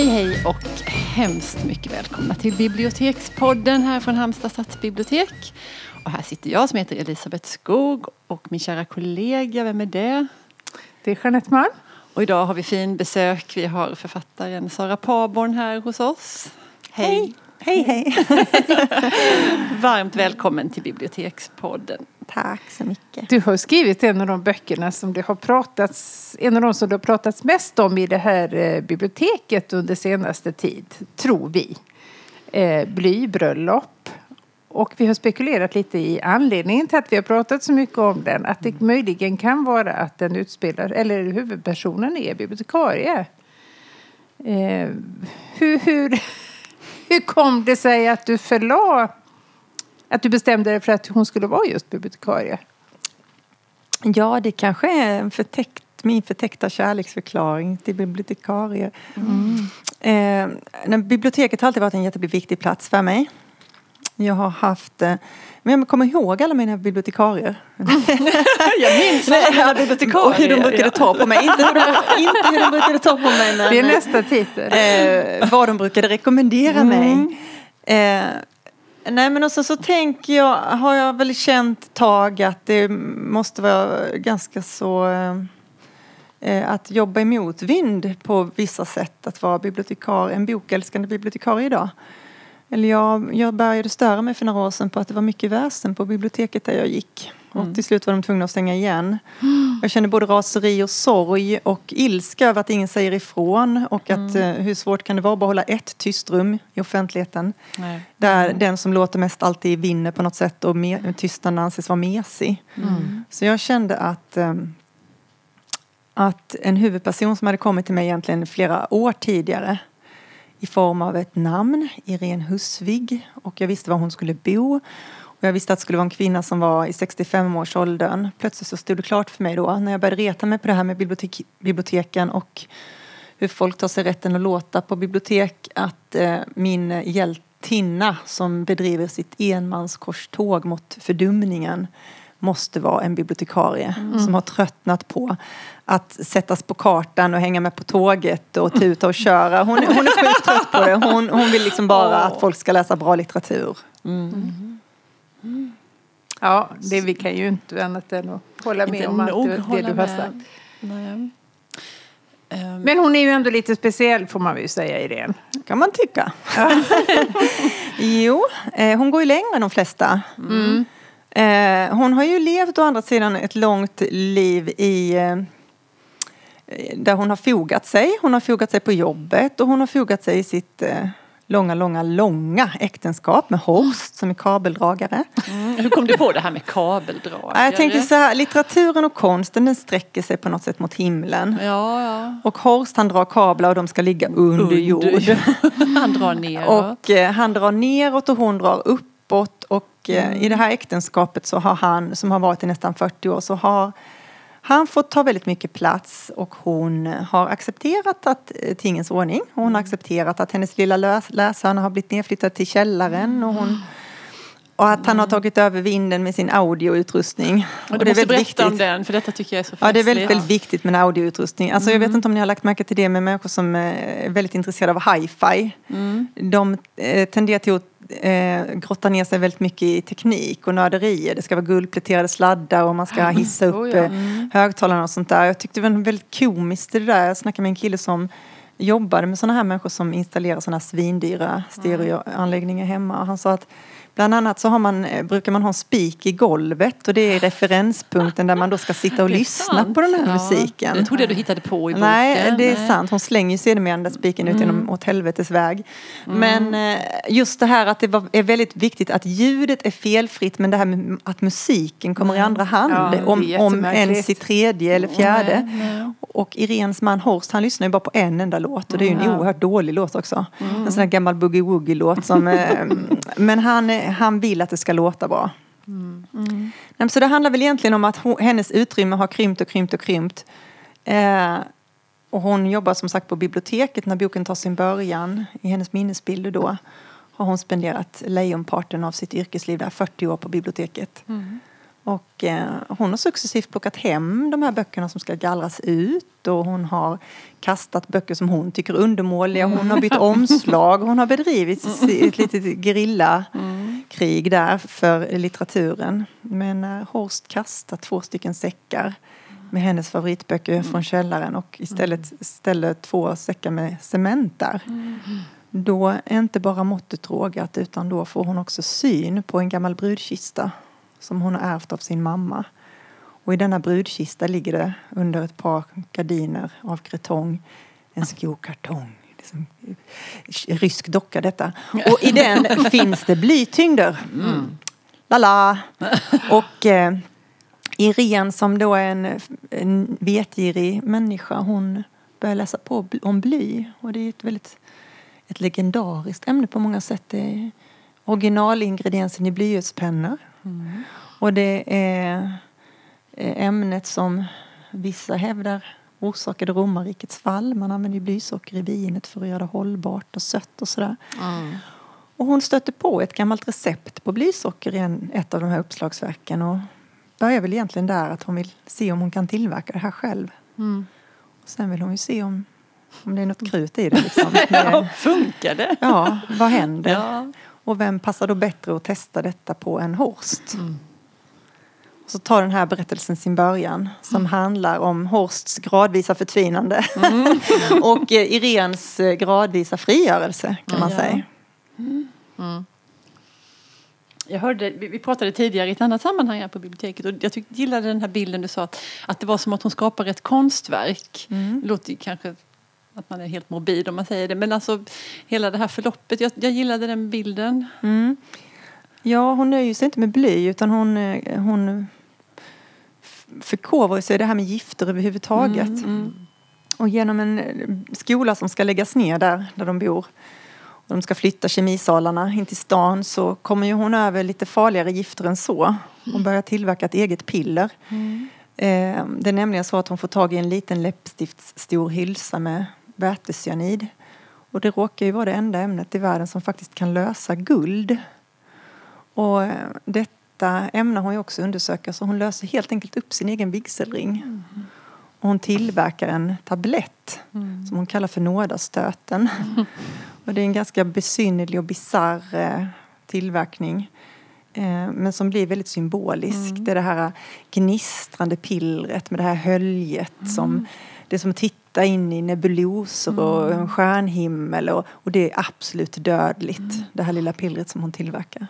Hej hej och hemskt mycket välkomna till Bibliotekspodden här från Halmstad stadsbibliotek. Och här sitter jag som heter Elisabeth Skog och min kära kollega, vem är det? Det är Jeanette Malm. Och idag har vi fin besök. Vi har författaren Sara Paborn här hos oss. Hej! Hej, hej! Varmt välkommen till Bibliotekspodden. Tack så mycket. Du har skrivit en av de böckerna som det har pratats, en av de som det har pratats mest om i det här eh, biblioteket under senaste tid, tror vi. Eh, blybröllop. Och vi har spekulerat lite i anledningen till att vi har pratat så mycket om den. Att det möjligen kan vara att den utspelar, eller huvudpersonen är bibliotekarie. Eh, hur, hur, hur kom det sig att du förlade att du bestämde dig för att hon skulle vara just bibliotekarie? Ja, det kanske är en förtäckt, min förtäckta kärleksförklaring till bibliotekarier. Mm. Eh, biblioteket har alltid varit en jätteviktig plats för mig. Jag har haft eh, men jag kommer ihåg alla mina bibliotekarier. jag minns alla bibliotekarier. Och hur de brukade ta på mig. Inte hur de, inte hur de brukade ta på mig. Men, det är nästa titel. Eh, vad de brukade rekommendera mm. mig. Eh, Nej men också så tänker jag, har jag väl känt tag att det måste vara ganska så eh, att jobba i motvind på vissa sätt att vara bibliotekarie, en bokälskande bibliotekarie idag. Eller jag, jag började störa mig för några år sedan på att det var mycket väsen på biblioteket där jag gick. Och mm. till slut var de tvungna att stänga igen. Jag känner både raseri och sorg och ilska över att ingen säger ifrån. Och att mm. hur svårt kan det vara att behålla ett tyst rum i offentligheten. Nej. Där mm. den som låter mest alltid vinner på något sätt och tystnaden anses vara mesig. Mm. Så jag kände att um, att en huvudperson som hade kommit till mig egentligen flera år tidigare i form av ett namn, Irene Husvig, och jag visste var hon skulle bo. Och jag visste att det skulle vara en kvinna som var i 65-årsåldern. Plötsligt så stod det klart för mig då, när jag började reta mig på det här med bibliotek biblioteken och hur folk tar sig rätten att låta på bibliotek, att eh, min hjältinna som bedriver sitt enmanskorståg mot fördumningen måste vara en bibliotekarie mm. som har tröttnat på att sättas på kartan och hänga med på tåget och tuta och köra. Hon, hon är sjukt trött på det. Hon, hon vill liksom bara att folk ska läsa bra litteratur. Mm. Mm. Ja, det, vi kan ju inte annat än att hålla med om allt det, det du har sagt. Nej. Um. Men hon är ju ändå lite speciell får man väl säga Irene. kan man tycka. jo, eh, hon går ju längre än de flesta. Mm. Eh, hon har ju levt å andra sidan ett långt liv i eh, där hon har fogat sig. Hon har fogat sig på jobbet och hon har fogat sig i sitt eh, långa, långa, långa äktenskap med Horst som är kabeldragare. Mm. Hur kom du på det här med kabeldragare? Jag tänker så här, litteraturen och konsten den sträcker sig på något sätt mot himlen. Ja, ja. Och Horst han drar kablar och de ska ligga under, under. jord. han drar neråt. Och eh, han drar neråt och hon drar uppåt. Och eh, mm. i det här äktenskapet så har han, som har varit i nästan 40 år, så har han får ta väldigt mycket plats och hon har accepterat att eh, tingens ordning. Hon har mm. accepterat att hennes lilla läsarna har blivit nedflyttad till källaren och hon och att han har mm. tagit över vinden med sin audioutrustning. Och du och måste berätta viktigt. om den, för detta tycker jag är så festligt. Ja, det är väldigt, väldigt viktigt med audioutrustning. Alltså, mm. Jag vet inte om ni har lagt märke till det med människor som är väldigt intresserade av hi-fi. Mm. De eh, tenderar till att eh, grotta ner sig väldigt mycket i teknik och nörderier. Det ska vara guldpläterade sladdar och man ska hissa upp oh, ja. mm. högtalarna och sånt där. Jag tyckte det var väldigt komiskt det där. Jag snackade med en kille som jobbade med sådana här människor som installerar sådana här svindyra stereoanläggningar hemma. Han sa att Bland annat så har man, eh, brukar man ha en spik i golvet och det är referenspunkten där man då ska sitta och lyssna sant. på den här ja. musiken. Jag trodde du hittade på i boken. Nej, det är Nej. sant. Hon slänger ju sedermera den där spiken mm. ut genom åt helvetes väg. Mm. Men eh, just det här att det är väldigt viktigt att ljudet är felfritt men det här med att musiken kommer mm. i andra hand. Ja, om, om ens i tredje eller fjärde. Nej, och Irens man Horst han lyssnar ju bara på en enda låt och det är ju en mm. oerhört dålig låt också. Mm. En sån här gammal boogie-woogie-låt som eh, Men han, han vill att det ska låta bra. Mm. Mm. Så det handlar väl egentligen om att hennes utrymme har krympt och krympt och krympt. Eh, och hon jobbar som sagt på biblioteket när boken tar sin början. I hennes minnesbilder då har hon spenderat lejonparten av sitt yrkesliv där, 40 år på biblioteket. Mm. Och eh, hon har successivt plockat hem de här böckerna som ska gallras ut och hon har kastat böcker som hon tycker är undermåliga. Hon har bytt omslag. Hon har bedrivit ett litet gerillakrig där för litteraturen. Men när Horst kastat två stycken säckar med hennes favoritböcker från källaren och istället ställer två säckar med cement där. Då är inte bara måttet rågat utan då får hon också syn på en gammal brudkista som hon har ärvt av sin mamma. Och i denna brudkista ligger det under ett par gardiner av kretong en skokartong. Liksom, rysk docka detta. Och i den finns det blytyngder. Mm. Lala! Och eh, Irene som då är en, en vetgirig människa hon börjar läsa på om bly. Och det är ett väldigt ett legendariskt ämne på många sätt. Det är originalingrediensen i blyertspennor. Mm. Och det är ämnet som vissa hävdar orsakade romarrikets fall. Man använder blysocker i vinet för att göra det hållbart och sött och sådär. Mm. Och hon stötte på ett gammalt recept på blysocker i en, ett av de här uppslagsverken och börjar väl egentligen där att hon vill se om hon kan tillverka det här själv. Mm. Och sen vill hon ju se om, om det är något krut i det. Liksom. ja, funkar det? Ja, vad händer? Ja. Och vem passar då bättre att testa detta på än Horst? Mm. Så tar den här berättelsen sin början som mm. handlar om Horsts gradvisa förtvinande mm. och eh, Irens eh, gradvisa frigörelse kan man ja. säga. Mm. mm. Jag hörde, vi pratade tidigare i ett annat sammanhang här på biblioteket och jag tyckte, gillade den här bilden du sa att, att det var som att hon skapar ett konstverk. Mm. Det låter kanske att man är helt morbid om man säger det. Men alltså hela det här förloppet, jag, jag gillade den bilden. Mm. Ja, hon nöjer sig inte med bly utan hon, eh, hon förkovrar sig i det här med gifter överhuvudtaget. Mm, mm. Och genom en skola som ska läggas ner där, där de bor och de ska flytta kemisalarna in till stan så kommer ju hon över lite farligare gifter än så och börjar tillverka ett eget piller. Mm. Eh, det är nämligen så att hon får tag i en liten läppstiftsstor hylsa med vätecyanid. Och det råkar ju vara det enda ämnet i världen som faktiskt kan lösa guld. Och eh, detta ämnar hon ju också undersöka så hon löser helt enkelt upp sin egen vigselring. Mm. Och hon tillverkar en tablett mm. som hon kallar för nådastöten. Mm. och det är en ganska besynnerlig och bisarr eh, tillverkning. Eh, men som blir väldigt symbolisk. Mm. Det är det här gnistrande pillret med det här höljet som det är som att titta in i nebuloser och mm. en stjärnhimmel och, och det är absolut dödligt. Mm. Det här lilla pillret som hon tillverkar.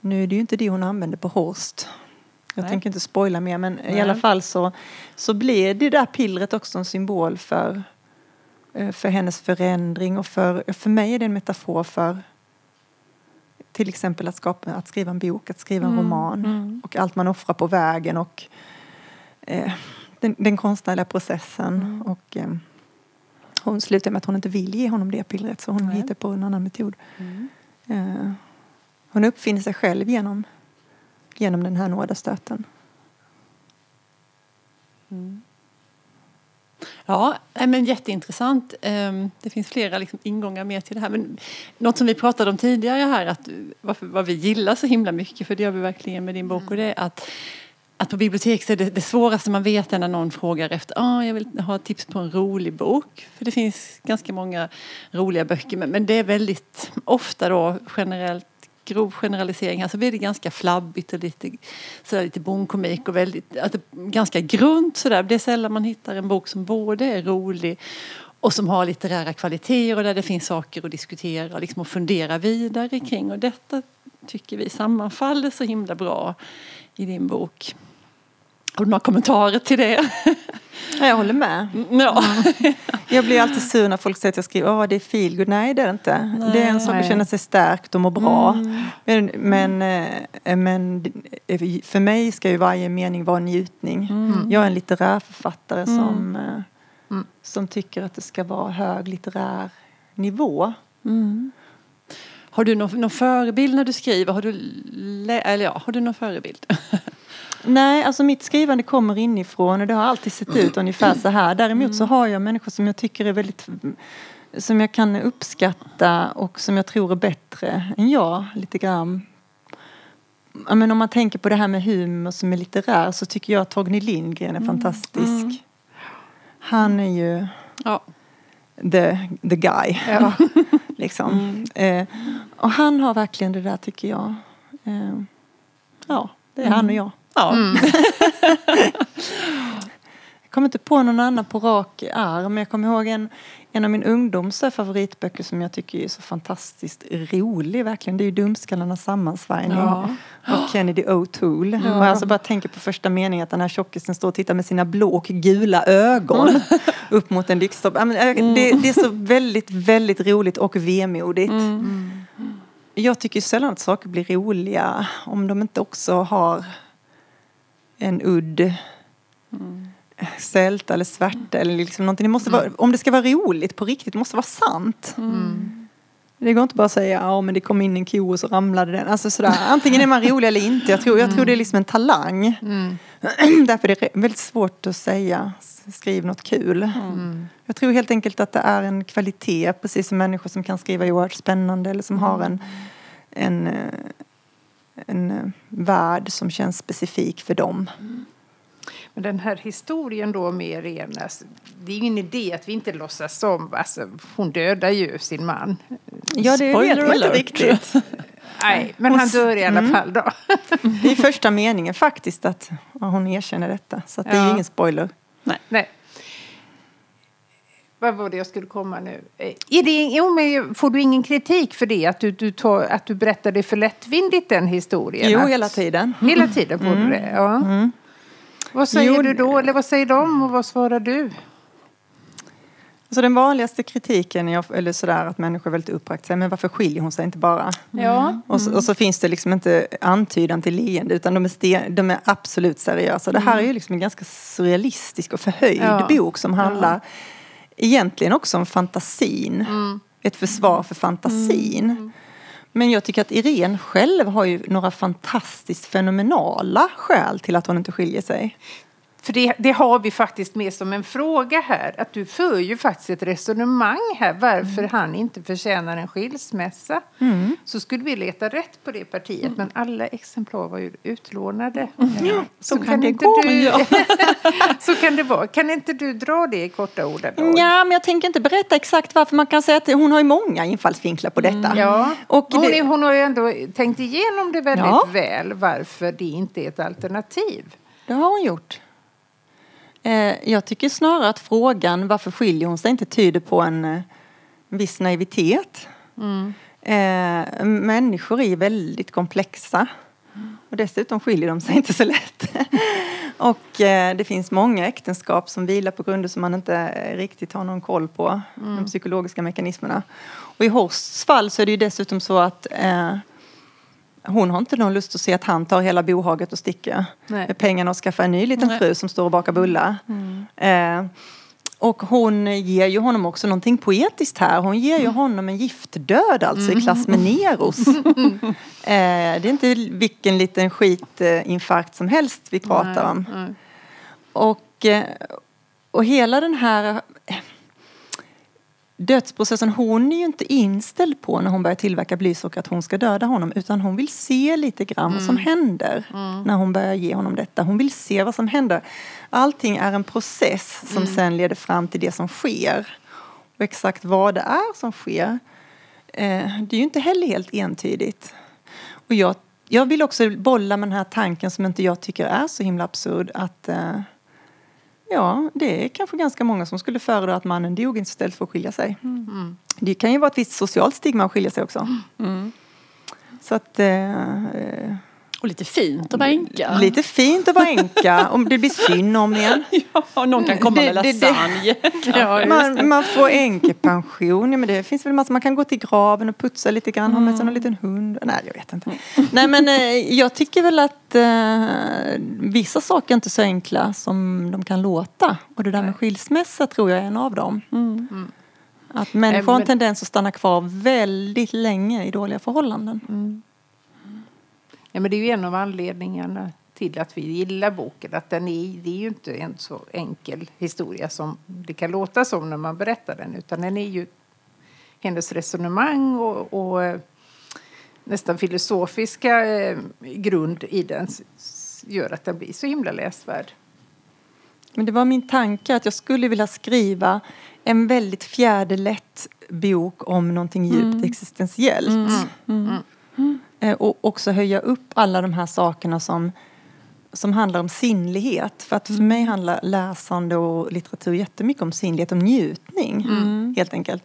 Nu är det ju inte det hon använder på Horst. Jag Nej. tänker inte spoila mer men Nej. i alla fall så, så blir det där pillret också en symbol för, eh, för hennes förändring och för, för mig är det en metafor för till exempel att, skapa, att skriva en bok, att skriva en mm. roman mm. och allt man offrar på vägen och eh, den, den konstnärliga processen. Mm. Och, eh, hon slutar med att hon inte vill ge honom det pillret så hon Nej. hittar på en annan metod. Mm. Eh, hon uppfinner sig själv genom, genom den här nådastöten. Mm. Ja, men jätteintressant. Ehm, det finns flera liksom ingångar mer till det här. Men något som vi pratade om tidigare här, att varför, vad vi gillar så himla mycket, för det gör vi verkligen med din bok, och det är att att på bibliotek så är det, det svåraste man vet är när någon frågar efter ah, jag vill ha tips på en rolig bok. För det finns ganska många roliga böcker men, men det är väldigt ofta då generellt grov generalisering här så blir det ganska flabbigt och lite, sådär, lite bonkomik och väldigt, alltså, ganska grunt sådär. Det är sällan man hittar en bok som både är rolig och som har litterära kvaliteter och där det finns saker att diskutera och liksom att fundera vidare kring. Och detta tycker vi sammanfaller så himla bra i din bok. Har du några kommentarer till det? Jag håller med. Mm, ja. Jag blir alltid sur när folk säger att jag skriver att det är feelgood. Nej, det är det inte. Nej, det är en sak att känna sig stärkt och må bra. Mm. Men, men, men, för mig ska ju varje mening vara en njutning. Mm. Jag är en litterär författare mm. som, eh, mm. som tycker att det ska vara hög litterär nivå. Har du någon, någon förebild när du skriver? Har du, eller ja, har du någon förebild? Nej, alltså mitt skrivande kommer inifrån och det har alltid sett ut ungefär så här. Däremot så har jag människor som jag tycker är väldigt som jag kan uppskatta och som jag tror är bättre än jag lite grann men om man tänker på det här med humor som är litterär så tycker jag att Torgny Lindgren är fantastisk. Han är ju Ja. the, the guy. Ja. liksom. Eh, och han har verkligen det där tycker jag. Eh, ja, det är han och jag. Ja. Jag kommer inte på någon annan på rak arm. Jag kommer ihåg en, en av min ungdoms favoritböcker som jag tycker är så fantastiskt rolig. Verkligen. Det är ju Dumskallarnas sammansvärjning Ja. av Kennedy O'Toole. Och jag alltså bara tänker på första meningen att den här tjockisen står och tittar med sina blå och gula ögon upp mot en lyktstolpe. Ja, men, äh, Det, det är så väldigt, väldigt roligt och vemodigt. Jag tycker sällan att saker blir roliga om de inte också har en udd sälta eller svärta eller liksom någonting. Det måste vara, om det ska vara roligt på riktigt, det måste vara sant. Det går inte bara att säga ja men det kom in en ko och så ramlade den. Alltså sådär. Antingen är man rolig eller inte. Jag tror, jag tror det är liksom en talang. Därför är det väldigt svårt att säga skriv något kul. Jag tror helt enkelt att det är en kvalitet precis som människor som kan skriva oerhört spännande eller som har en, en, eh, en eh, värld som känns specifik för dem. Men den här historien då med Irene, alltså, det är ju ingen idé att vi inte låtsas om, alltså, hon dödar ju sin man. Ja, det Spoiler vet man inte riktigt. Nej, men han dör i alla fall då. Det är första meningen faktiskt att hon erkänner detta. Så att det är ju ingen spoiler. Nej. Vad var det jag skulle komma nu? Eh, Är det, jo, men får du ingen kritik för det? Att du, du, tar, att du berättade för lättvindigt den historien? Jo, att, hela tiden. Hela tiden får du det? Ja. Vad säger Jo, du då? Eller vad säger de och vad svarar du? Så den vanligaste kritiken, är, eller sådär att människor är väldigt uppbragt säger men varför skiljer hon sig inte bara? Ja. Och, så, och så finns det liksom inte antydan till leende utan de är, sten, de är absolut seriösa. Det här är ju liksom en ganska surrealistisk och förhöjd Ja. bok som handlar egentligen också om fantasin. Ett försvar för fantasin. Men jag tycker att Irene själv har ju några fantastiskt fenomenala skäl till att hon inte skiljer sig. För det, det har vi faktiskt med som en fråga här. Att du för ju faktiskt ett resonemang här varför han inte förtjänar en skilsmässa. Så skulle vi leta rätt på det partiet. Men alla exemplar var ju utlånade. Ja, så kan det inte gå. Du, så kan det vara. Kan inte du dra det i korta ordalag? Ja, men jag tänker inte berätta exakt varför. Man kan säga att hon har ju många infallsvinklar på detta. Ja, Och hon, det- hon har ju ändå tänkt igenom det väldigt Ja. väl varför det inte är ett alternativ. Det har hon gjort. Eh, jag tycker snarare att frågan varför skiljer hon sig inte tyder på en eh, viss naivitet. Eh, människor är väldigt komplexa. Och dessutom skiljer de sig inte så lätt. och eh, det finns många äktenskap som vilar på grunder som man inte riktigt har någon koll på. De psykologiska mekanismerna. Och i Horsts fall så är det ju dessutom så att eh, hon har inte någon lust att se att han tar hela bohaget och sticker Nej. med pengarna och skaffar en ny liten Nej. fru som står och bakar bullar. Eh, och hon ger ju honom också någonting poetiskt här. Hon ger ju honom en giftdöd alltså i klass med Neros. eh, det är inte vilken liten skitinfarkt som helst vi pratar om. Nej. Och, eh, och hela den här dödsprocessen, hon är ju inte inställd på när hon börjar tillverka blysocker att hon ska döda honom utan hon vill se lite grann vad som händer när hon börjar ge honom detta. Hon vill se vad som händer. Allting är en process som sen leder fram till det som sker. Och exakt vad det är som sker, eh, det är ju inte heller helt entydigt. Och jag, jag vill också bolla med den här tanken som inte jag tycker är så himla absurd att eh, ja, det är kanske ganska många som skulle föredra att mannen dog istället för att skilja sig. Det kan ju vara ett visst socialt stigma att skilja sig också. Så att eh, eh, Och lite fint att vara änka. lite fint att vara änka om det blir synd om en. Ja, någon kan komma med Det- det- lasagne. Ja. Man, man får änkepension, ja, men det finns väl massa, man kan gå till graven och putsa lite grann, ha med sig någon liten hund. Nej, jag vet inte. Nej, men eh, jag tycker väl att eh, vissa saker är inte så enkla som de kan låta. Och det där med skilsmässa tror jag är en av dem. Att människor har en tendens att stanna kvar väldigt länge i dåliga förhållanden. Ja, men det är ju en av anledningarna till att vi gillar boken. Att den är, det är ju inte en så enkel historia som det kan låta som när man berättar den. Utan den är ju hennes resonemang och, och nästan filosofiska eh, grund i den gör att den blir så himla läsvärd. Men det var min tanke att jag skulle vilja skriva en väldigt fjäderlätt bok om någonting djupt existentiellt. Eh, Och också höja upp alla de här sakerna som, som handlar om sinnlighet. För att för mig handlar läsande och litteratur jättemycket om sinnlighet, om njutning. Helt enkelt.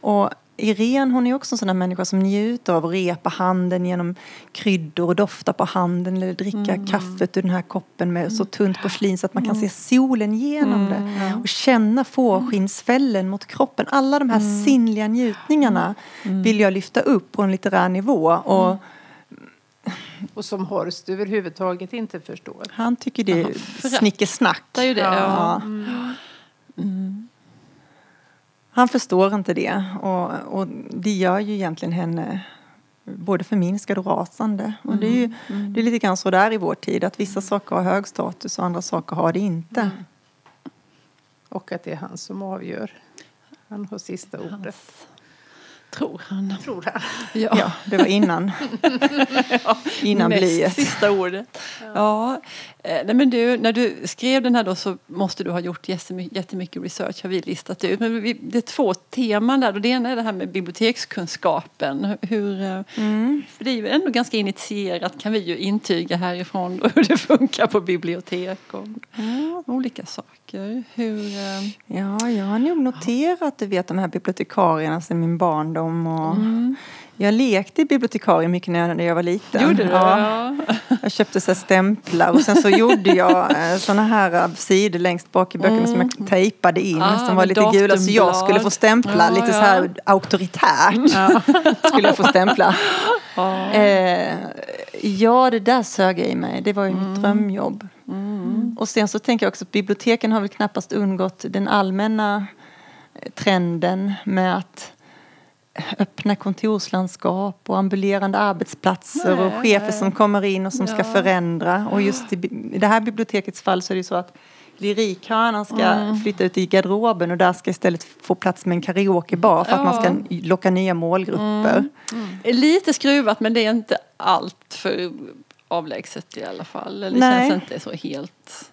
Och Irene hon är också en sån där människa som njuter av att repa handen genom kryddor och dofta på handen eller dricka kaffet ur den här koppen med så tunt porslin så att man kan se solen genom det. Och känna fårskinnsfällen mot kroppen. Alla de här sinnliga njutningarna vill jag lyfta upp på en litterär nivå. Och Och som Horst överhuvudtaget inte förstår. han tycker det är snickesnack. Det är ju det. Ja. Ja. Han förstår inte det och, och det gör ju egentligen henne både förminskad och rasande. Och det är ju det är lite grann så där i vår tid att vissa saker har hög status och andra saker har det inte. Och att det är han som avgör. Han har sista ordet. Hans, tror han. Tror han. Ja. Ja, det var innan. innan Näst blyet. sista ordet. Ja. Eh, Nej, men du, när du skrev den här då så måste du ha gjort jättemycket, research har vi listat ut. Men vi, det är två teman där. Och det ena är det här med bibliotekskunskapen. Hur, eh, För det är ju ändå ganska initierat kan vi ju intyga härifrån då, hur det funkar på bibliotek och olika saker. Hur, eh, Ja, jag har nog noterat du vet, de här bibliotekarierna sedan min barndom. Och Jag lekte bibliotekarie mycket när jag var liten. gjorde du? Ja. Ja. Jag köpte så stämplar och sen så gjorde jag eh, såna här eh, sidor längst bak i böckerna som jag tejpade in Ah, som var lite gula så jag skulle få stämpla Ja, lite så ja. här auktoritärt. skulle jag få stämpla. Eh, ja, det där sög jag i mig. Det var ju Mm. mitt drömjobb. Och sen så tänker jag också att biblioteken har väl knappast undgått den allmänna eh, trenden med att öppna kontorslandskap och ambulerande arbetsplatser och Nej, chefer nej. som kommer in och som ska Ja. förändra. Och just i, i det här bibliotekets fall så är det så att lyrikhörnan ska Mm. flytta ut i garderoben och där ska istället få plats med en karaokebar för att man ska Ja. locka nya målgrupper. Lite skruvat men det är inte allt för avlägset i alla fall. Det Nej. känns inte så helt...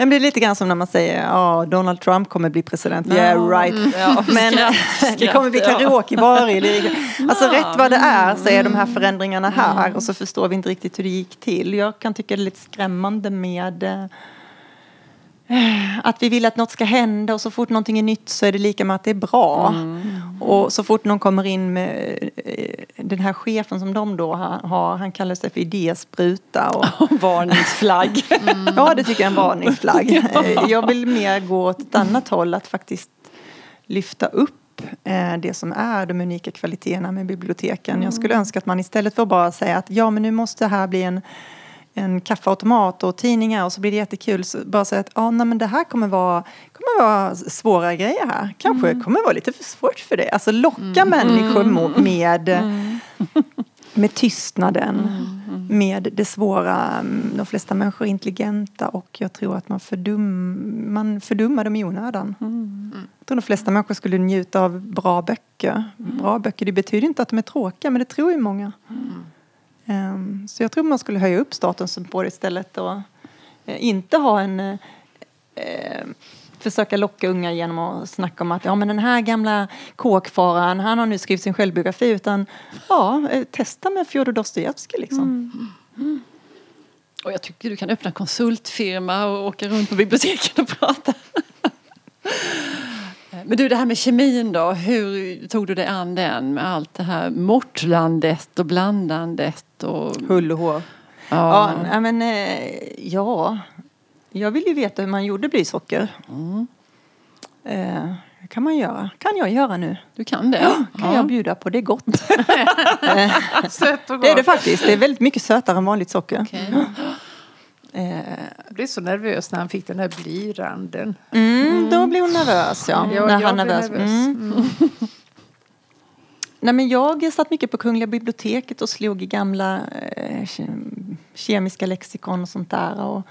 Men det är lite grann som när man säger ja, Donald Trump kommer bli president. Ja. Yeah right. Mm, ja. Men Skratt, det kommer bli karaokebar i lyrik. Alltså rätt vad det är så är de här förändringarna Mm. här och så förstår vi inte riktigt hur det gick till. Jag kan tycka det är lite skrämmande med eh, att vi vill att något ska hända och så fort någonting är nytt så är det lika med att det är bra. Mm. Och så fort någon kommer in med eh, den här chefen som de då har, han kallar sig för idéspruta. Och, Varningsflagg. Ja, det tycker jag är en varningsflagg. Eh, Jag vill mer gå åt ett annat håll, att faktiskt lyfta upp eh, det som är de unika kvaliteterna med biblioteken. Jag skulle önska att man istället för att bara säga att ja, men nu måste det här bli en en kaffeautomat och tidningar och så blir det jättekul. Så bara säga att ah, nej, men det här kommer vara, kommer vara svåra grejer här. Kanske kommer vara lite för svårt för dig. Alltså locka människor mo- med, med tystnaden. Med det svåra. Mm, De flesta människor är intelligenta och jag tror att man, fördum, man fördummar dem i onödan. Jag tror de flesta människor skulle njuta av bra böcker. Bra böcker, det betyder inte att de är tråkiga men det tror ju många. Ehm, så jag tror man skulle höja upp statusen på det istället och eh, inte ha en eh, eh, försöka locka unga genom att snacka om att ja men den här gamla kåkfararen han har nu skrivit sin självbiografi utan ja, testa med Fjodor Dostojevskij liksom. Mm. Och jag tycker du kan öppna konsultfirma och åka runt på biblioteken och prata. Men du, det här med kemin då. Hur tog du dig an den med allt det här mortlandet och blandandet? Och... Hull och hår. Ja, nej, men eh, ja, jag vill ju veta hur man gjorde blysocker. Eh, det kan man göra. Kan jag göra nu. Du kan det? kan jag bjuda på. Det är gott. Sött och Det är det gott. faktiskt. Det är väldigt mycket sötare än vanligt socker. Okej. Jag blev så nervös när han fick den här blyranden. mm, Då blir hon nervös, ja. Ja, när jag han blev nervös. nervös. Mm. Nej, men jag satt mycket på Kungliga biblioteket och slog i gamla eh, ke- kemiska lexikon och sånt där. Och,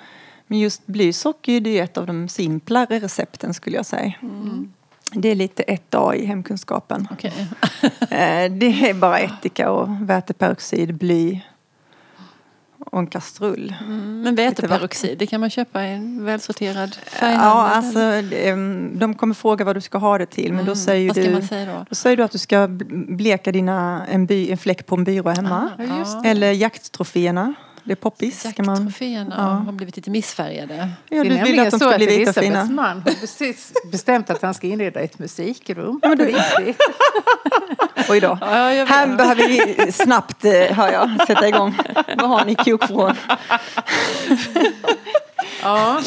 men just blysocker det är ett av de simplare recepten skulle jag säga. Det är lite ett A i hemkunskapen. Okej. Eh, Det är bara ättika och väteperoxid, bly och en kastrull. Men väteperoxid, det kan man köpa i en välsorterad färghandel? Ja, alltså ehm, de kommer fråga vad du ska ha det till men då säger Vad ska du säga då? Då säger du att du ska bl- bleka dina, en, by, en fläck på en byrå hemma. Just Eller jakttroféerna. Det är poppis. Jakttroféerna Ja. har blivit lite missfärgade. ja, du vill att de ska bli vita och fina. man har precis bestämt att han ska inreda ett musikrum. På riktigt. Oj då. Ja, jag. Här behöver vi snabbt, eh, hör jag, sätta igång. Vad har ni i kokvrån? Ja.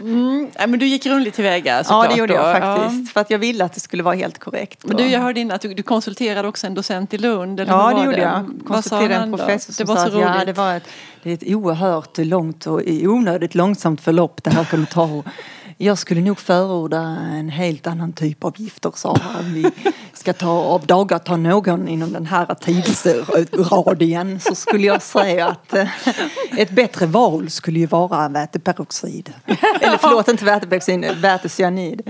Mm. Nej, men du gick grundligt tillväga Ja, såklart det gjorde jag då. faktiskt. För att jag ville att det skulle vara helt korrekt. Men du, jag hörde innan att du, du konsulterade också en docent i Lund. Eller Ja, det var gjorde jag. Vad sa Konsulterade en professor Det som var sa så att roligt. ja, det var ett, det är ett oerhört långt och onödigt långsamt förlopp det här kommer ta. Jag skulle nog förorda en helt annan typ av gifter, sa han. Vi ska ta av dagar ta någon inom den här tidsradien så skulle jag säga att eh, ett bättre val skulle ju vara väteperoxid. Eller förlåt, inte väteperoxid, vätecyanid.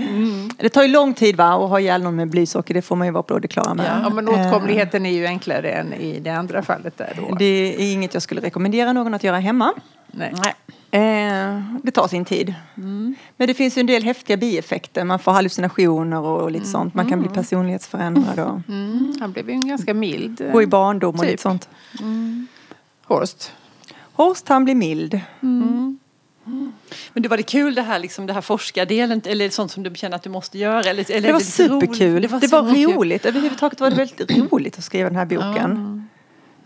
Det tar ju lång tid va, att ha ihjäl någon med blysocker, det får man ju vara på det klara med. Ja, men åtkomligheten är ju enklare än i det andra fallet där då. Det är inget jag skulle rekommendera någon att göra hemma. Nej. Nej. Eh, det tar sin tid. Men det finns ju en del häftiga bieffekter. Man får hallucinationer och lite sånt. Man kan bli personlighetsförändrad och Mm, han blev ju en ganska mild. eh, gå i barndom och Typ. lite sånt. Horst. Horst han blir mild. Men det var det kul det här, liksom, det här forskardelen, eller sånt som du känner att du måste göra? Eller, eller Det var roligt? superkul. Det var, det var superkul. roligt. Överhuvudtaget var det väldigt roligt att skriva den här boken.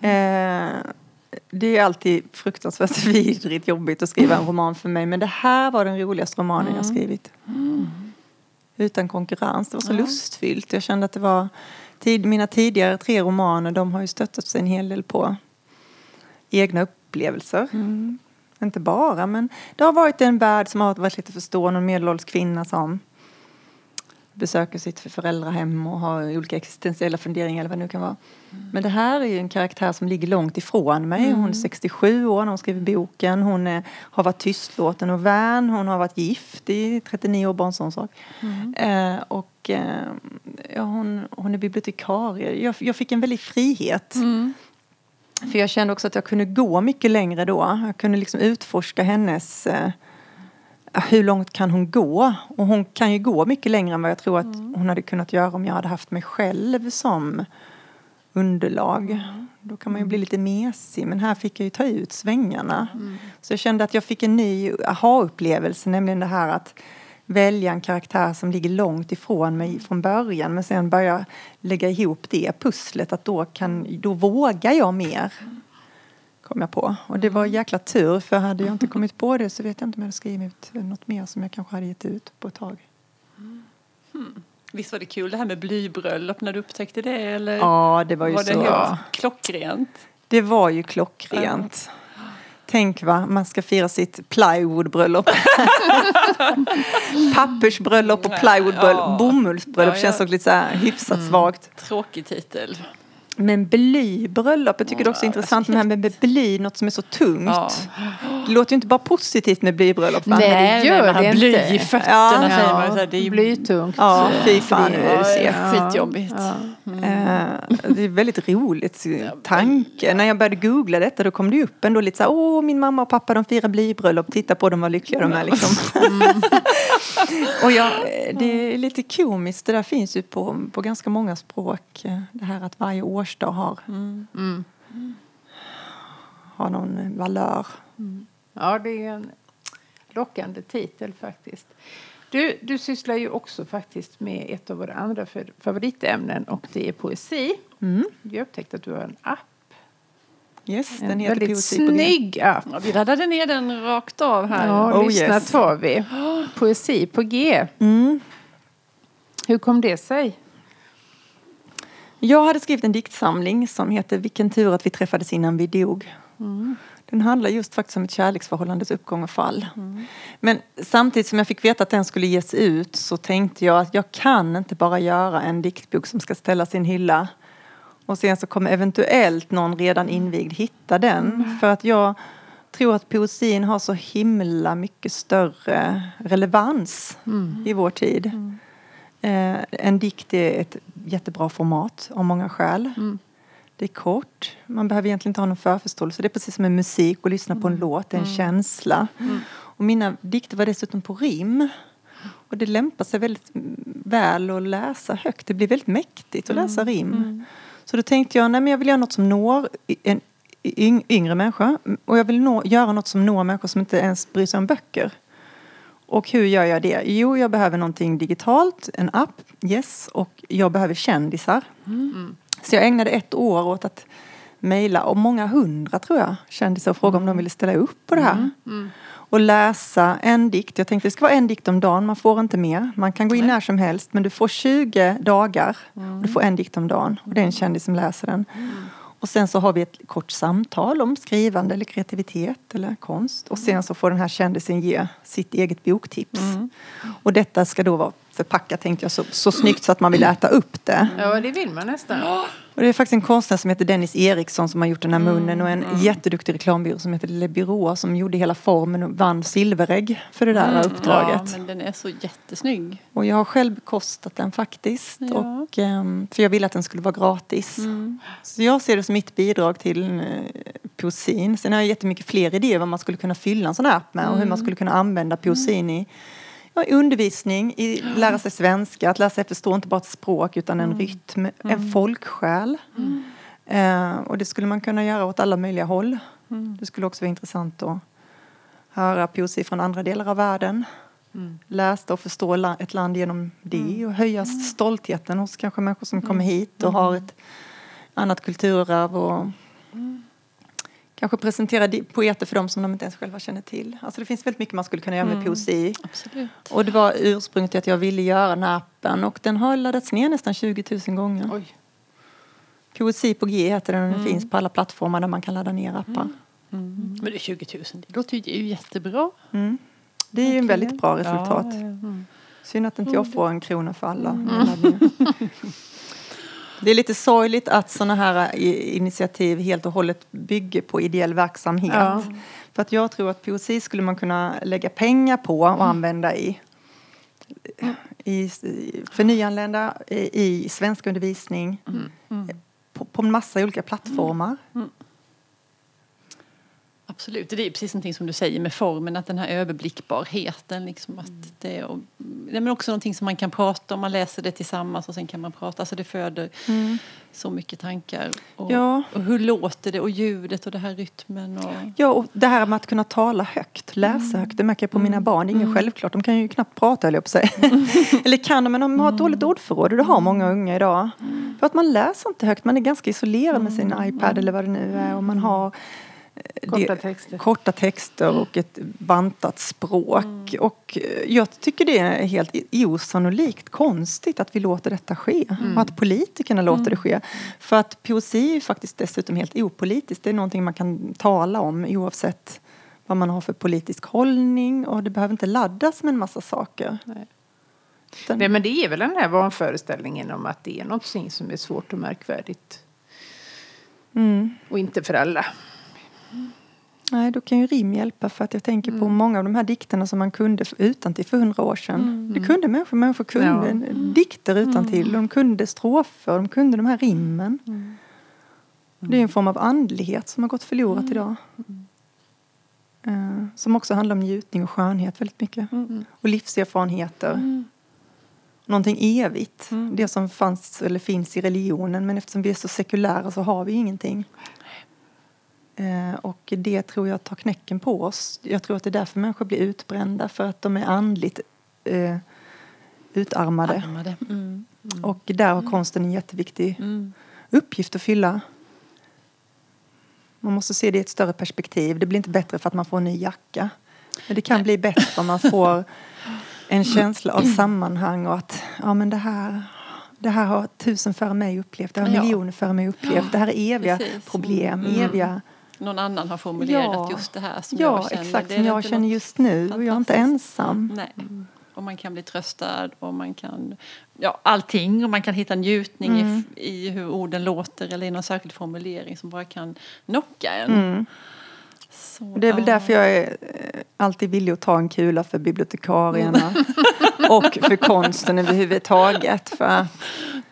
Eh, det är alltid fruktansvärt vidrigt jobbigt att skriva en roman för mig. Men det här var den roligaste romanen jag skrivit. Utan konkurrens. Det var så lustfyllt. Jag kände att det var... Tid, mina tidigare tre romaner de har ju stöttat sig en hel del på egna upplevelser. Inte bara, men det har varit en värld som har varit lite förstående. En medelålders kvinna som besöker sitt föräldrahem och har olika existentiella funderingar eller vad det nu kan vara. Men det här är ju en karaktär som ligger långt ifrån mig. Hon är 67 år när hon skriver boken. Hon är, har varit tystlåten och vän. Hon har varit gift i 39 år, sån sak. Eh, och eh, ja, hon, hon är bibliotekarie. Jag, jag fick en väldig frihet. För jag kände också att jag kunde gå mycket längre då. Jag kunde liksom utforska hennes... Eh, hur långt kan hon gå? Och hon kan ju gå mycket längre än vad jag tror att hon hade kunnat göra om jag hade haft mig själv som underlag. Då kan man ju bli lite mesig. Men här fick jag ju ta ut svängarna. Så jag kände att jag fick en ny aha-upplevelse. Nämligen det här att välja en karaktär som ligger långt ifrån mig från början. Men sen börja lägga ihop det pusslet. Att då, kan, då vågar jag mer. Kom jag på. Och det var jäkla tur. För hade jag inte kommit på det så vet jag inte om jag hade skrivit något mer som jag kanske hade gett ut på ett tag. Visst var det kul det här med blybröllop när du upptäckte det? Eller Ja, det var ju var det så. helt klockrent? Det var ju klockrent. Tänk va, man ska fira sitt plywoodbröllop. Pappersbröllop och plywoodbröllop. Ja. Bomullsbröllop Ja, ja. känns också lite så här hyfsat svagt. Tråkig titel. Men blybröllop, jag tycker det också är Ja, intressant med det här med bly, något som är så tungt. Ja. Det låter ju inte bara positivt med blybröllop va? Nej. det gör man har det bly inte. i fötterna Ja. säger man. Så här, det är ju Blytungt. Ja, fy fan bly. nu är det segt. Ja, Skitjobbigt. Eh, det är väldigt roligt tanke. När jag började googla detta då kom det upp ändå lite så här, åh min mamma och pappa de firar blybröllop, titta på dem vad lyckliga de är liksom. och jag, eh, det är lite komiskt, det där finns ju på, på ganska många språk. eh, Det här att varje årsdag har, Mm. har någon eh, valör. Ja, det är en lockande titel faktiskt. Du, du sysslar ju också faktiskt med ett av våra andra favoritämnen och det är poesi. Mm. Jag upptäckte att du har en app. Yes, En den heter väldigt Poesi på G. snygg app. Ja, vi laddade ner den rakt av här. Ja, Oh, lyssna yes. tar vi. Poesi på G. Mm. Hur kom det sig? Jag hade skrivit en diktsamling som heter Vilken tur att vi träffades innan vi dog. Den handlar just faktiskt om ett kärleksförhållandes uppgång och fall. Men samtidigt som jag fick veta att den skulle ges ut så tänkte jag att jag kan inte bara göra en diktbok som ska ställas i en hylla och sen så kommer eventuellt någon redan invigd hitta den. För att jag tror att poesin har så himla mycket större relevans i vår tid. Eh, en dikt är ett jättebra format av många skäl. Det är kort, man behöver egentligen inte ha någon förförståelse. Det är precis som med musik och lyssna på en låt, det är en känsla. Och mina dikter var dessutom på rim. Och det lämpar sig väldigt väl att läsa högt. Det blir väldigt mäktigt att läsa rim. Så då tänkte jag, nej men jag vill göra något som når en yng- yngre människa. Och jag vill nå, göra något som når människor som inte ens bryr sig om böcker. Och hur gör jag det? Jo, jag behöver någonting digitalt, en app, yes. Och jag behöver kändisar. Så jag ägnade ett år åt att mejla, och många hundra tror jag, kändisar och fråga om de ville ställa upp på det här. Och läsa en dikt. Jag tänkte det ska vara en dikt om dagen, man får inte mer. Man kan gå in när som helst men du får 20 dagar och du får en dikt om dagen. Och det är en kändis som läser den. Och sen så har vi ett kort samtal om skrivande eller kreativitet eller konst. Och sen så får den här kändisen ge sitt eget boktips. Och detta ska då vara förpackat tänkte jag så, så snyggt så att man vill äta upp det. Ja, det vill man nästan. Och det är faktiskt en konstnär som heter Dennis Eriksson som har gjort den här munnen och en jätteduktig reklambyrå som heter Le Byrå som gjorde hela formen och vann silverägg för det där uppdraget. Ja, men den är så jättesnygg. Och jag har själv bekostat den faktiskt. Ja. Och, ehm, för jag ville att den skulle vara gratis. Så jag ser det som mitt bidrag till eh, poesin. Sen har jag jättemycket fler idéer vad man skulle kunna fylla en sån här app med och hur man skulle kunna använda poesin i undervisning, i lära sig svenska, att lära sig förstå inte bara ett språk utan en rytm, en folksjäl. Eh, och det skulle man kunna göra åt alla möjliga håll. Det skulle också vara intressant att höra poesi från andra delar av världen. Läsa och förstå ett land genom det och höja stoltheten hos kanske människor som kommer hit och har ett annat kulturarv och kanske presentera poeter för dem som de inte ens själva känner till. Alltså det finns väldigt mycket man skulle kunna göra med poesi. Absolut. Och det var ursprunget till att jag ville göra den här appen och den har laddats ner nästan 20 000 gånger. Oj. Poesi på G heter den och den finns på alla plattformar där man kan ladda ner appar. Men det är 20 000, det låter ju jättebra. Mm. Det är ju en väldigt bra resultat. Ja, ja. Synd att inte jag får en krona för alla laddningar. Det är lite sorgligt att sådana här i- initiativ helt och hållet bygger på ideell verksamhet. Ja. För att jag tror att poesi skulle man kunna lägga pengar på och använda i, i för nyanlända, i, i svenska undervisning, på, på en massa olika plattformar. Absolut, det är precis någonting som du säger med formen, att den här överblickbarheten. Liksom, att det är, och, det är också någonting som man kan prata om, man läser det tillsammans och sen kan man prata. Alltså det föder så mycket tankar. Och, Ja. och hur låter det och ljudet och det här rytmen. Och, Ja, och det här med att kunna tala högt, läsa högt, det märker jag på mina barn. Det är inget självklart, de kan ju knappt prata höll jag på att säga. Eller kan de, men de har ett dåligt ordförråd och det har många unga idag. För att man läser inte högt, man är ganska isolerad med sin iPad eller vad det nu är. Och man har Korta texter. korta texter och ett bantat språk. Och eh, jag tycker det är helt osannolikt konstigt att vi låter detta ske. Och att politikerna låter det ske. För att poesi är ju faktiskt dessutom helt opolitiskt. Det är någonting man kan tala om oavsett vad man har för politisk hållning. Och det behöver inte laddas med en massa saker. Nej. Utan- Nej, men det är väl den här vanföreställningen om att det är någonting som är svårt och märkvärdigt. Mm. Och inte för alla. Nej, då kan ju rim hjälpa för att jag tänker Mm. på många av de här dikterna som man kunde utan till för hundra år sedan. Det kunde människor, människor kunde Mm. Ja. dikter utan till. De kunde strofer, de kunde de här rimmen. Mm. Det är en form av andlighet som har gått förlorat idag. Eh, som också handlar om njutning och skönhet väldigt mycket. Och livserfarenheter. Någonting evigt. Det som fanns eller finns i religionen. Men eftersom vi är så sekulära så har vi ingenting. Eh, och det tror jag tar knäcken på oss. Jag tror att det är därför människor blir utbrända. För att de är andligt eh, utarmade. Armade. Mm. Och där har konsten en jätteviktig Mm. uppgift att fylla. Man måste se det i ett större perspektiv. Det blir inte bättre för att man får en ny jacka. Men det kan bli bättre om man får en känsla av sammanhang och att ja, men det, här, det här har tusen före mig upplevt, det har miljoner före mig upplevt. Det här är eviga precis. problem, Mm. eviga... Någon annan har formulerat Ja. just det här som Ja, jag känner. exakt Det som jag känner just nu och jag är inte ensam. Nej. Och man kan bli tröstad och man kan, ja allting och man kan hitta njutning Mm. i, i hur orden låter eller i någon särskild formulering som bara kan knocka en. Mm. Så, Det är väl därför jag är eh, alltid villig att ta en kula för bibliotekarierna. och för konsten överhuvudtaget.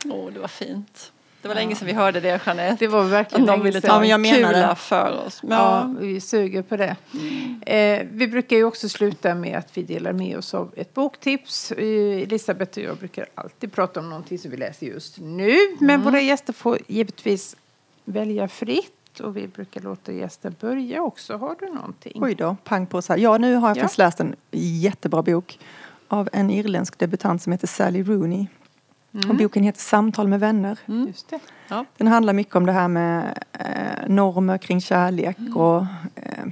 Åh, det var fint. Det var länge sedan vi hörde det, Jeanette. Det var verkligen Att de ville ta en kula det. för oss. Men, Ja, ja. vi suger på det. Eh, vi brukar ju också sluta med att vi delar med oss av ett boktips. Eh, Elisabeth och jag brukar alltid prata om någonting som vi läser just nu. Men våra gäster får givetvis välja fritt. Och vi brukar låta gästen börja också. Har du någonting? oj då, pang på så här. Ja, nu har jag Ja. faktiskt läst en jättebra bok av en irländsk debutant som heter Sally Rooney. Och boken heter Samtal med vänner. Just det. Ja. Den handlar mycket om det här med eh, normer kring kärlek och, eh,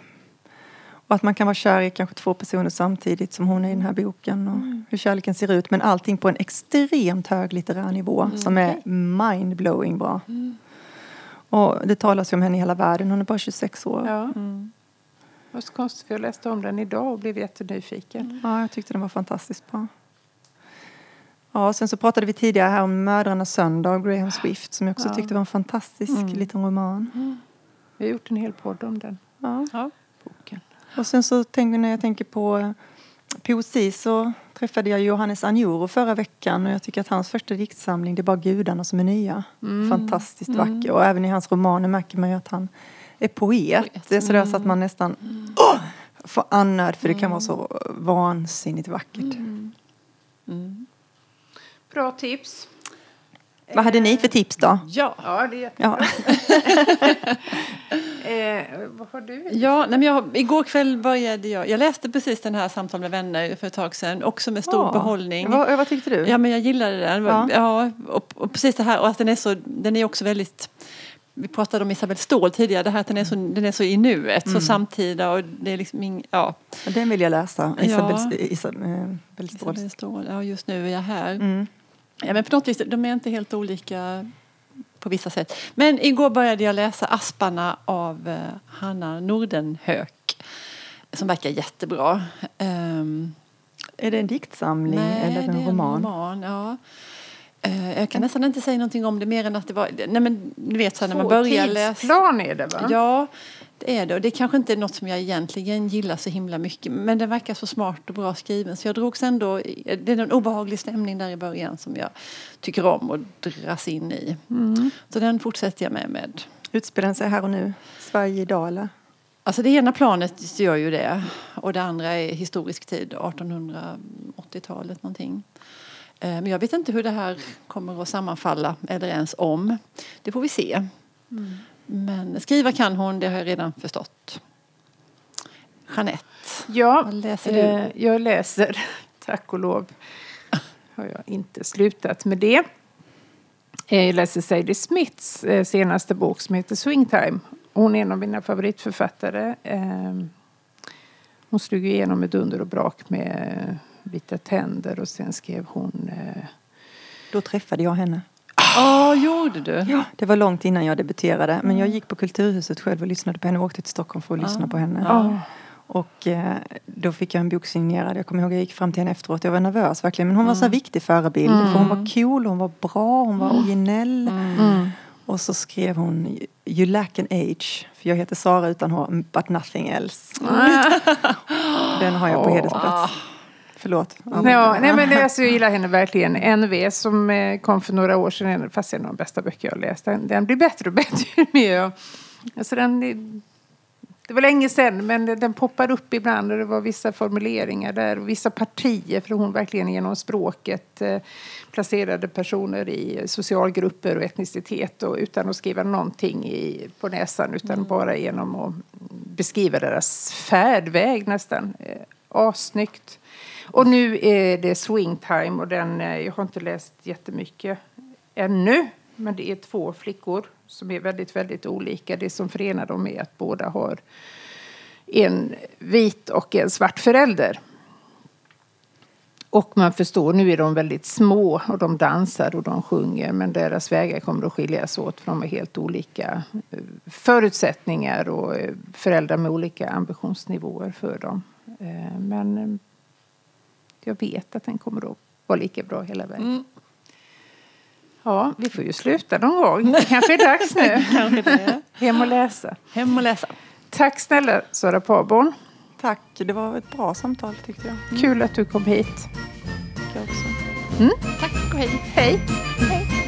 och att man kan vara kär i kanske två personer samtidigt som hon är i den här boken och hur kärleken ser ut. Men allting på en extremt hög litterär nivå som är mindblowing bra. Och det talas ju om henne i hela världen, hon är bara 26 år. Ja. Ja. Det var så konstigt för jag läste om den idag och blev jättenyfiken. jag tyckte den var fantastiskt bra. Ja, och sen så pratade vi tidigare här om Mödrarnas söndag av Graham Swift som jag också Ja. tyckte var en fantastisk liten roman. Vi har gjort en hel podd om den Ja. Ja. boken. Och sen så tänker när jag tänker på eh, poesi så träffade jag Johannes Anjuro förra veckan och jag tycker att hans första diktsamling Det är bara gudarna som är nya. Fantastiskt vacker och även i hans romaner märker man ju att han är poet. Det är sådär så att man nästan åh, får annöd för det kan vara så vansinnigt vackert. Bra tips. Vad hade ni för tips då? Ja. Ja, det är Ja. eh, Vad har du? Ja, nej, men jag, igår kväll började jag, jag läste precis den här Samtal med vänner för ett tag sedan, också med stor Ja. behållning. Vad, vad tyckte du? Ja, men jag gillade den. Ja. Ja. och, och precis det här, och att den är så, den är också väldigt vi pratade om Isabel Ståhl tidigare, det här att den är så, den är så i nuet, så samtida och det är liksom ing, ja, Den vill jag läsa. Ja. Isabel, Isabel, Isabel Ståhl. Isabel Ståhl, ja just nu är jag här. Mm. Ja, men på något vis, de är inte helt olika på vissa sätt. Men igår började jag läsa Asparna av eh, Hanna Nordenhök. Som verkar jättebra. Ehm, Är det en diktsamling eller det en är roman? en roman ja. Eh, jag kan nästan inte säga någonting om det mer än att det var... Nej, men du vet så när man börjar läsa... Tidsplan är det va? Ja, det är det. Och det kanske inte är något som jag egentligen gillar så himla mycket. Men den verkar så smart och bra skriven. Så jag drogs ändå... i- Det är en obehaglig stämning där i början som jag tycker om och dras in i. Så den fortsätter jag med. med. Utspelar den sig här och nu? Sverige idag eller? Alltså det ena planet gör ju det. Och det andra är historisk tid, 1880-talet någonting. Eh, Men jag vet inte hur det här kommer att sammanfalla eller ens om. Det får vi se. Men skriva kan hon, det har jag redan förstått. Jeanette, Ja, vad läser du? eh, jag läser, tack och lov, har jag inte slutat med det. Eh, Jag läser Sadie Smiths eh, senaste bok som heter Swingtime. Hon är en av mina favoritförfattare. Eh, Hon slog igenom med dunder och brak med Vita tänder och sen skrev hon Då träffade jag henne. Ja, gjorde du? Ja, det var långt innan jag debuterade. Men jag gick på Kulturhuset själv och lyssnade på henne och åkte till Stockholm för att lyssna på henne. Ja. Och eh, då fick jag en bok signerad. Jag kommer ihåg jag gick fram till henne efteråt. Jag var nervös verkligen. Men hon var så här viktig förebild. För hon var cool, hon var bra, hon var originell. Och så skrev hon You lack an age. För jag heter Sara utan H, but nothing else. Den har jag på hedersplats. Förlåt. Ja, nej men det, alltså, jag gillar henne verkligen. NV som eh, kom för några år sedan, fast en av de bästa böcker jag har läst. Den, den blir bättre och bättre jag... Alltså den, det var länge sedan, men den, poppar upp ibland och det var vissa formuleringar där och vissa partier, för hon verkligen genom språket eh, placerade personer i socialgrupper och etnicitet och utan att skriva någonting i, på näsan utan bara genom att beskriva deras färdväg nästan. Eh, assnyggt. Och nu är det swingtime och den, eh, jag har inte läst jättemycket ännu. Men det är två flickor som är väldigt, väldigt olika. Det som förenar dem är att båda har en vit och en svart förälder. Och man förstår, nu är de väldigt små och de dansar och de sjunger men deras vägar kommer att skiljas åt för de har helt olika eh, förutsättningar och eh, föräldrar med olika ambitionsnivåer för dem. Men jag vet att den kommer att vara lika bra hela vägen. Mm. Ja, vi får ju sluta någon gång. Det kanske är dags nu. Kanske det. Hem och läsa. Hem och läsa. Tack snälla Sara Paborn. Tack, det var ett bra samtal tyckte jag. Kul att du kom hit. Tycker jag Tack och hej. Hej! hej.